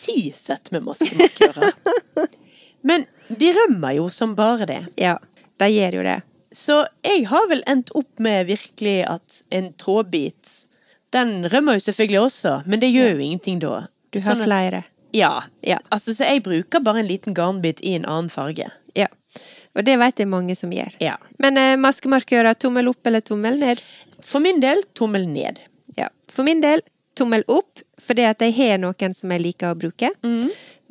ti sett med maskemarkører. *laughs* Men de rømmer jo som bare det. Ja. De gjør jo det. Så jeg har vel endt opp med virkelig at en trådbit Den rømmer jo selvfølgelig også, men det gjør jo ingenting da. Du har Sånn at- flere. Ja. Ja. Altså, så jeg bruker bare en liten garnbit i en annen farge. Ja. Og det vet jeg mange som gjør. Ja. Men eh, maskemarkører, tommel opp eller tommel ned? For min del, tommel ned. Ja. For min del, tommel opp, fordi at jeg har noen som jeg liker å bruke.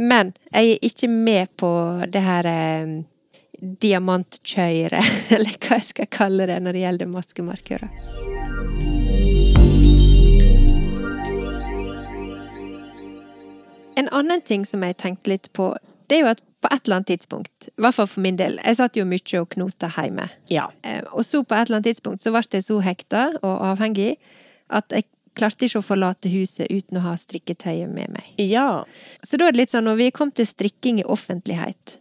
Men jeg er ikke med på det her eh, diamantkjøret, *laughs* eller hva jeg skal kalle det når det gjelder maskemarkører. En annen ting som jeg tenkte litt på, det er jo at på et eller annet tidspunkt, i hvert fall for min del, jeg satt jo mye og knota hjemme. Ja. Eh, Og så på et eller annet tidspunkt så ble jeg så hekta og avhengig at jeg klarte ikke å forlate huset uten å ha strikketøyet med meg. Ja. Så da er det litt sånn, når vi kom til strikking i offentlighet,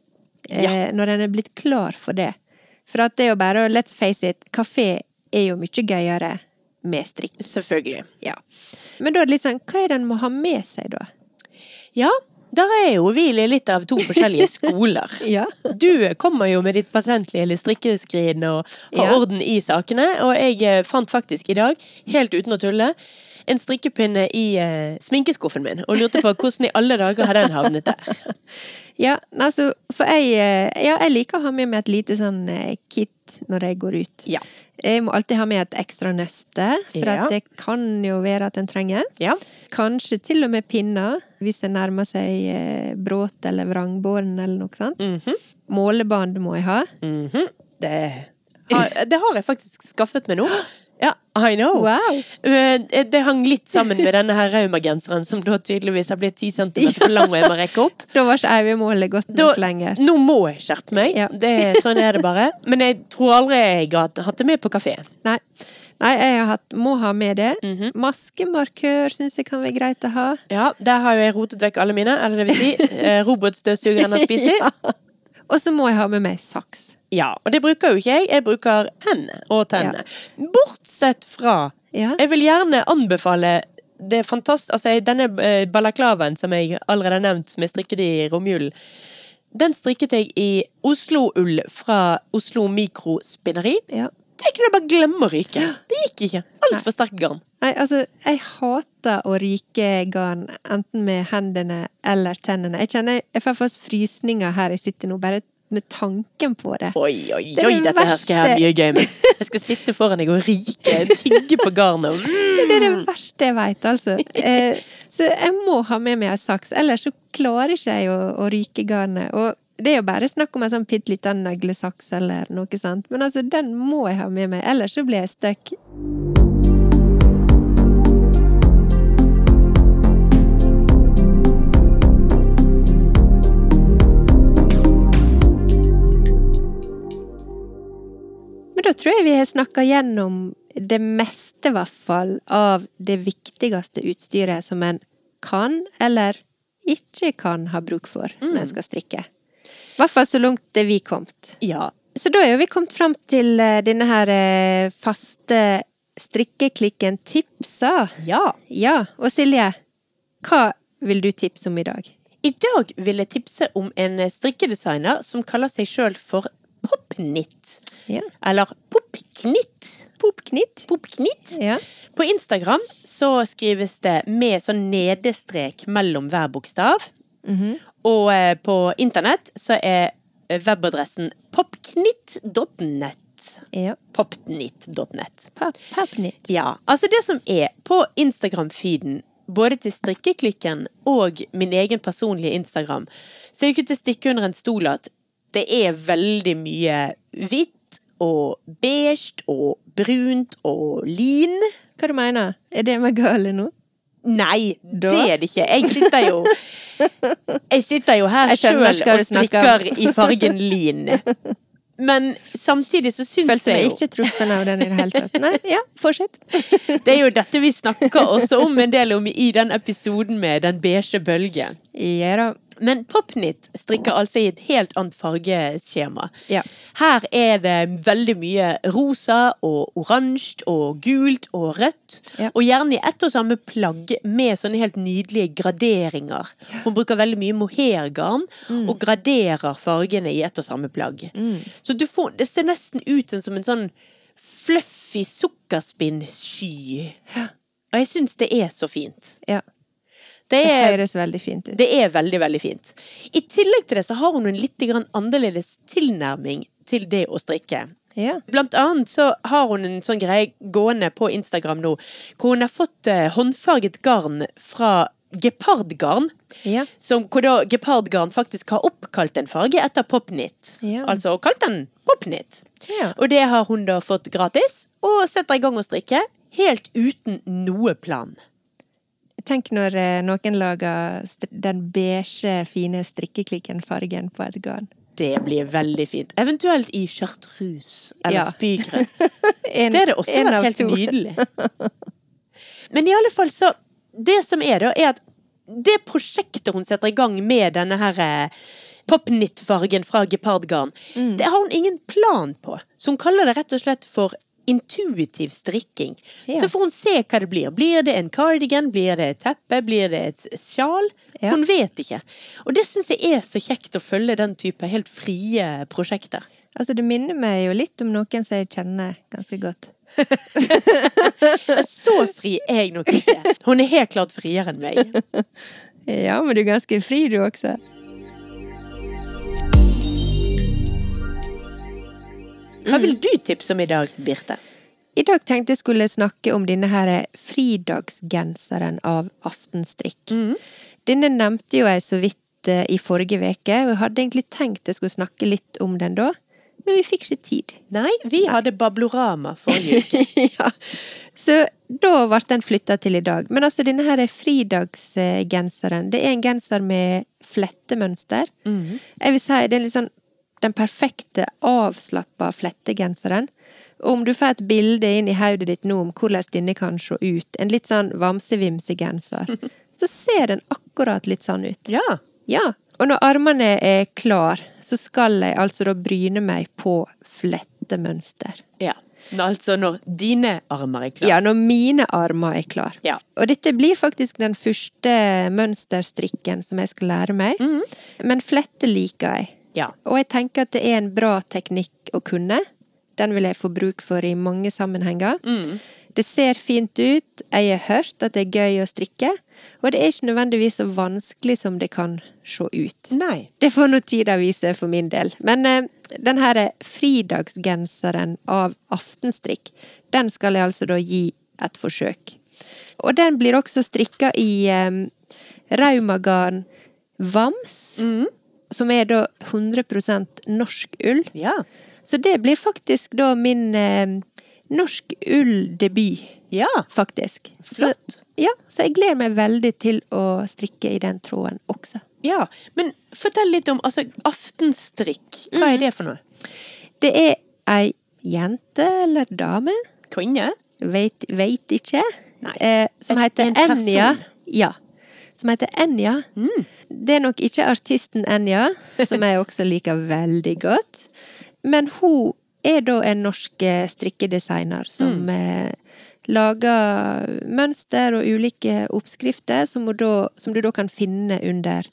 eh, Ja. når en er blitt klar for det For at det er jo bare, å- let's face it, kafé er jo mye gøyere med strikk. Selvfølgelig. Ja. Men da er det litt sånn, hva er det en må ha med seg, da? Ja, der er jo vi litt av to forskjellige *laughs* skoler. Ja. Du kommer jo med ditt patentlige eller strikkeskrin og har Ja. orden i sakene, og jeg eh, fant faktisk i dag, helt uten å tulle, en strikkepinne i eh, sminkeskuffen min, og lurte på hvordan i alle dager har den havnet der. *laughs* Ja, altså, for jeg, eh, ja, jeg liker å ha med meg et lite sånn eh, kit når jeg går ut. Ja. Jeg må alltid ha med et ekstra nøste, for Ja. det kan jo være at en trenger. Ja. Kanskje til og med pinner, hvis en nærmer seg eh, bråt eller vrangbåren eller noe sånt. Mhm. Målebånd må jeg ha. Mhm. det, har, det har jeg faktisk skaffet meg nå. *gasps* I know. Wow! Eh, Det hang litt sammen med denne her raumagenseren, som da tydeligvis har blitt 10 cm for lang og jeg må rekke opp. *laughs* Da var ikke Eivind-målet godt Da, lenger. nå må jeg skjerpe meg. Ja. Det, sånn er det bare. *laughs* Men jeg tror aldri jeg har hatt det med på kafé. Nei. Nei, jeg har hatt, må ha med det. Mhm. Maskemarkør syns jeg kan være greit å ha. Ja, der har jo jeg rotet vekk alle mine. Eller det vil si, eh, robotstøvsugeren har spist i. Ja. Og så må jeg ha med meg saks. Ja, og det bruker jo ikke jeg. Jeg bruker hendene og tennene. Bortsett fra Ja. Jeg vil gjerne anbefale det fantast... Altså, denne eh, balaklavaen som jeg allerede har nevnt, som jeg strikket i romjulen. Den strikket jeg i Oslo-ull fra Oslo Mikrospinneri. Ja. Jeg kunne bare glemme å ryke. Det gikk ikke. Altfor sterkt garn. Nei, altså, jeg hater å ryke garn, enten med hendene eller tennene. Jeg kjenner jeg får frysninger her jeg sitter nå, bare med tanken på det. Oi, oi, Det oi, det dette her skal jeg ha mye gøy med. Jeg skal sitte foran deg og ryke, tygge på garnet. Mm. Det er det verste jeg veit, altså. Eh, så jeg må ha med meg en saks, ellers så klarer ikke jeg å, å ryke garnet. Og det er jo bare snakk om en sånn bitte liten neglesaks eller noe sånt, men altså, den må jeg ha med meg, ellers så blir jeg stuck. Men da tror jeg vi har snakka gjennom det meste, i hvert fall, av det viktigste utstyret som en kan, eller ikke kan ha bruk for når en skal strikke. I hvert fall så langt det vi kommet. Ja. Så da er vi kommet fram til eh, denne her eh, faste strikkeklikken tipsa. ja. Ja, og Silje, hva vil du tipse om i dag? I dag vil jeg tipse om en strikkedesigner som kaller seg sjøl for Popknitt. Ja. Eller Popknitt. Popknitt? Popknitt. Ja. På Instagram så skrives det med sånn nedestrek mellom hver bokstav. Mhm. Og eh, på internett så er webadressen popknitt.net. ja. Popknitt.net. Pa- Popknitt. Ja, altså det som er på Instagram-feeden, både til strikkeklikken og min egen personlige Instagram, så er jo ikke til å stikke under en stol at det er veldig mye hvitt og beige og brunt og lin. Hva du mener Er det meg gale nå? Nei, Da? det er det ikke. Jeg sitter jo Jeg sitter jo her sjøl og strikker i fargen lin. Men samtidig så syns Følte meg jeg jo ikke truffet av den i det hele tatt. Nei, ja, fortsett. Det er jo dette vi snakker også om en del om i den episoden med den beige bølgen. Ja da. Men Popnit strikker altså i et helt annet fargeskjema. Ja. Her er det veldig mye rosa og oransje og gult og rødt. Ja. Og gjerne i ett og samme plagg med sånne helt nydelige graderinger. Hun bruker veldig mye mohairgarn Mm. og graderer fargene i ett og samme plagg. Så du får, det ser nesten ut som en sånn fluffy sukkerspinnsky. Og jeg syns det er så fint. Ja. Det Det er, høres veldig fint ut. det er veldig, veldig fint. I tillegg til det så har hun en litt annerledes tilnærming til det å strikke. Ja. Blant annet så har hun en sånn greie gående på Instagram nå, hvor hun har fått eh, håndfarget garn fra gepardgarn. Ja. Som, hvor da gepardgarn faktisk har oppkalt en farge etter popnit. Ja. Altså kalt den popnit. Ja. Og det har hun da fått gratis, og setter i gang å strikke. Helt uten noe plan. Tenk når eh, noen lager den beige, fine strikkeklikken-fargen på et garn. Det blir veldig fint. Eventuelt i chartreuse eller Ja. spygrønn. *laughs* Det hadde også vært helt to. nydelig. *laughs* Men i alle fall så Det som er, da, er at det prosjektet hun setter i gang med denne her eh, popknittfargen fra gepardgarn, Mm. det har hun ingen plan på. Så hun kaller det rett og slett for intuitiv strikking. Ja. Så får hun se hva det blir. Blir det en cardigan? Blir det et teppe? Blir det et sjal? Ja. Hun vet ikke. Og det syns jeg er så kjekt å følge den type helt frie prosjekter. Altså, det minner meg jo litt om noen som jeg kjenner ganske godt. *laughs* Så fri er jeg nok ikke. Hun er helt klart friere enn meg. *laughs* Ja, men du er ganske fri, du også. Hva vil du tipse om i dag, Birte? I dag tenkte jeg skulle snakke om denne her fridagsgenseren av Aftenstrikk. Denne nevnte jo jeg så vidt eh, i forrige uke, og jeg hadde egentlig tenkt jeg skulle snakke litt om den da, men vi fikk ikke tid. Nei, vi hadde Bablorama forrige uke. *laughs* ja. Så da ble den flytta til i dag. Men altså, denne her fridagsgenseren, det er en genser med flettemønster. Jeg vil si det er litt sånn den perfekte avslappa flettegenseren. Om du får et bilde inn i hodet ditt nå om hvordan denne kan se ut, en litt sånn vamsevimse-genser, *laughs* så ser den akkurat litt sånn ut. Ja. Ja. Og når armene er klar, så skal jeg altså da bryne meg på flettemønster. ja. Altså når dine armer er klare. Ja, når mine armer er klar. Ja. Og dette blir faktisk den første mønsterstrikken som jeg skal lære meg. Men flette liker jeg. Ja. Og jeg tenker at det er en bra teknikk å kunne. Den vil jeg få bruk for i mange sammenhenger. Det ser fint ut, jeg har hørt at det er gøy å strikke, og det er ikke nødvendigvis så vanskelig som det kan se ut. Nei. Det får nå tida vise for min del. Men eh, den her fridagsgenseren av Aftenstrikk, den skal jeg altså da gi et forsøk. Og den blir også strikka i eh, raumagarn Vams, som er da 100% norsk ull. Ja. Så det blir faktisk da min eh, norsk ulldebut, Ja. faktisk. Flott. Så, ja, så jeg gleder meg veldig til å strikke i den tråden også. Ja. Men fortell litt om altså, aftenstrikk. Hva er det for noe? Det er ei jente eller dame, Kvinne? veit, veit ikke, Nei. eh, som Et- heter en person. Enja. Ja. Som heter Enja. Det er nok ikke artisten Enja, som jeg også liker veldig godt. Men hun er da en norsk eh, strikkedesigner som mm. lager mønster og ulike oppskrifter som, da, som du da kan finne under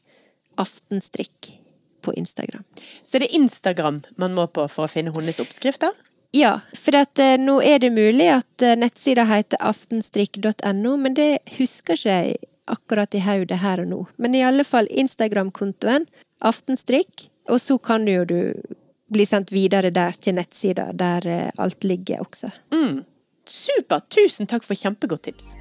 Aftenstrikk på Instagram. Så det er Instagram man må på for å finne hennes oppskrifter? Ja, for at, eh, nå er det mulig at eh, nettsida heter aftenstrikk.no, men det husker ikke jeg akkurat i hodet her og nå. Men i alle fall Instagram-kontoen aftenstrikk, og så kan du jo du bli sendt videre der til nettsida der eh, alt ligger også. Mm. Supert! Tusen takk for kjempegodt tips.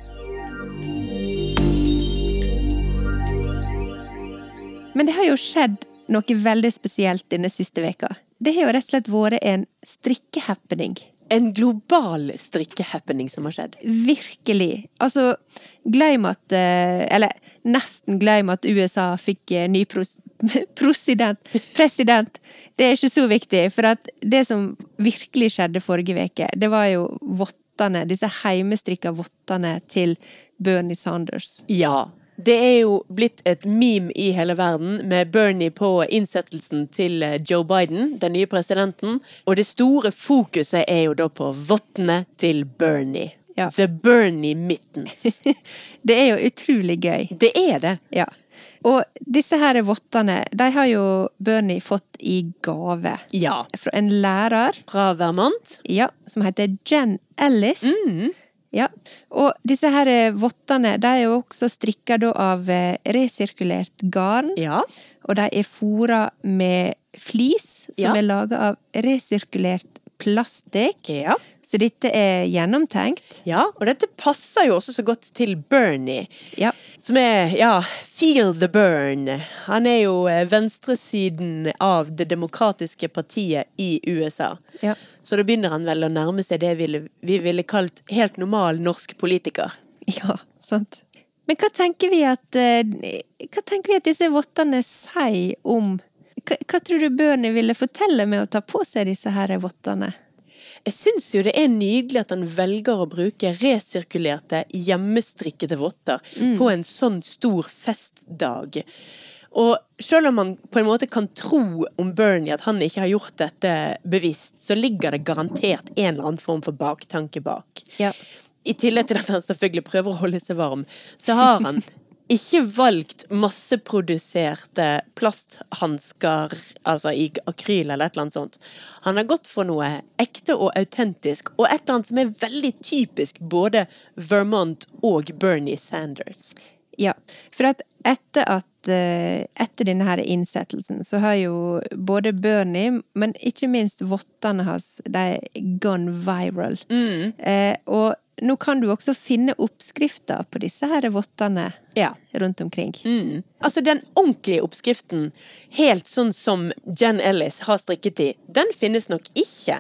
Men det har jo skjedd noe veldig spesielt denne siste veka. Det har jo rett og slett vært en strikkehappening. En global strikkehappening som har skjedd. Virkelig. Altså, glem at eh, Eller nesten glem at USA fikk eh, ny pros *laughs* president. President. Det er ikke så viktig, for at det som virkelig skjedde forrige uke, det var jo vottene, disse heimestrikka vottene til Bernie Sanders. Ja. Det er jo blitt et meme i hele verden med Bernie på innsettelsen til eh, Joe Biden, den nye presidenten. Og det store fokuset er jo da på vottene til Bernie. Ja. The Bernie Mittens. *laughs* Det er jo utrolig gøy. Det er det. Ja. Og disse her vottene, de har jo Bernie fått i gave. Ja. Fra en lærer Fra Vermont. Ja, som heter Jen Ellis. Ja, og disse her eh, vottene de er jo også strikka av eh, resirkulert garn. Ja. Og de er fora med flis, som Ja. er laga av resirkulert plastikk. Ja. Så dette er gjennomtenkt. ja. Og dette passer jo også så godt til Bernie. Ja. Som er, ja, feel the burn. Han er jo eh, venstresiden av det demokratiske partiet i USA. Ja. Så da begynner han vel å nærme seg det vi ville, vi ville kalt helt normal norsk politiker. Ja, sant. Men hva tenker vi at eh, Hva tenker vi at disse vottene sier om hva, hva tror du børnene ville fortelle med å ta på seg disse her vottene? Jeg syns jo det er nydelig at han velger å bruke resirkulerte, hjemmestrikkede votter på en sånn stor festdag. Og selv om man på en måte kan tro om Bernie at han ikke har gjort dette bevisst, så ligger det garantert en eller annen form for baktanke bak. Ja. I tillegg til at han selvfølgelig prøver å holde seg varm, så har han *laughs* ikke valgt masseproduserte plasthansker, altså i akryl eller et eller annet sånt. Han har gått for noe ekte og autentisk, og et eller annet som er veldig typisk både Vermont og Bernie Sanders. Ja, for at etter at eh, etter denne her innsettelsen, så har jo både Bernie, men ikke minst vottene hans, de gone viral. Eh, og nå kan du også finne oppskrifter på disse her vottene Ja. rundt omkring. Mm. Altså den ordentlige oppskriften, helt sånn som Jen Ellis har strikket i, den finnes nok ikke.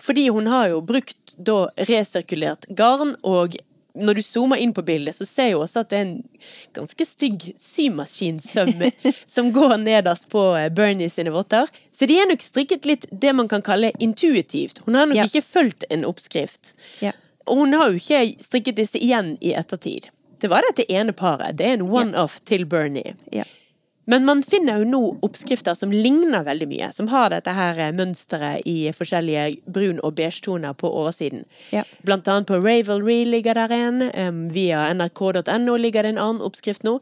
Fordi hun har jo brukt da resirkulert garn, og når du zoomer inn på bildet, så ser jo også at det er en ganske stygg symaskinsøm *laughs* som går nederst på eh, Bernie sine votter. Så de er nok strikket litt det man kan kalle intuitivt. Hun har nok Ja. ikke fulgt en oppskrift. Ja. Og hun har jo ikke strikket disse igjen i ettertid. Det var dette ene paret. Det er en one-off til Bernie. Ja. Men man finner jo nå oppskrifter som ligner veldig mye. Som har dette her eh, mønsteret i forskjellige brun- og beige-toner på oversiden. Ja. Blant annet på Ravelry ligger der en. via nrk.no ligger det en annen oppskrift nå.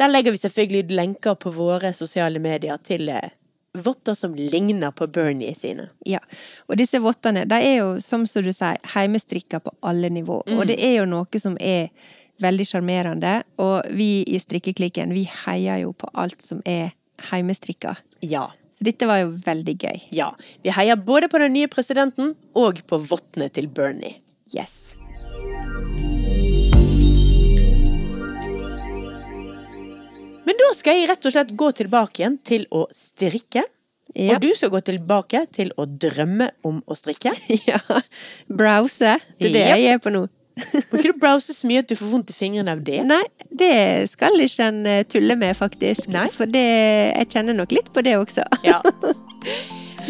Der legger vi selvfølgelig lenker på våre sosiale medier til eh, votter som ligner på Bernie sine. Ja, og disse vottene, de er jo, som så du sier, heimestrikka på alle nivå. Og det er jo noe som er veldig sjarmerende, og vi i Strikkeklikken, vi heier jo på alt som er heimestrikka. Ja. Så dette var jo veldig gøy. Ja. Vi heier både på den nye presidenten og på vottene til Bernie. Yes. Men da skal jeg rett og slett gå tilbake igjen til å strikke. Ja. Og du skal gå tilbake til å drømme om å strikke. *laughs* ja. Browse. Det er det Ja. jeg er på nå. *laughs* Må ikke du browse så mye at du får vondt i fingrene av det? Nei, det skal ikke en eh, tulle med, faktisk. Nei. For det, jeg kjenner nok litt på det også. *laughs* Ja.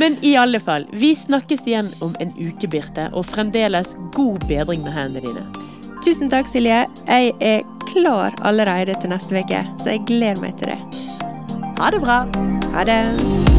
Men i alle fall, vi snakkes igjen om en uke, Birte, og fremdeles god bedring med hendene dine. Tusen takk, Silje. Jeg er klar allerede til neste uke, så jeg gleder meg til det. Ha det bra! Ha det!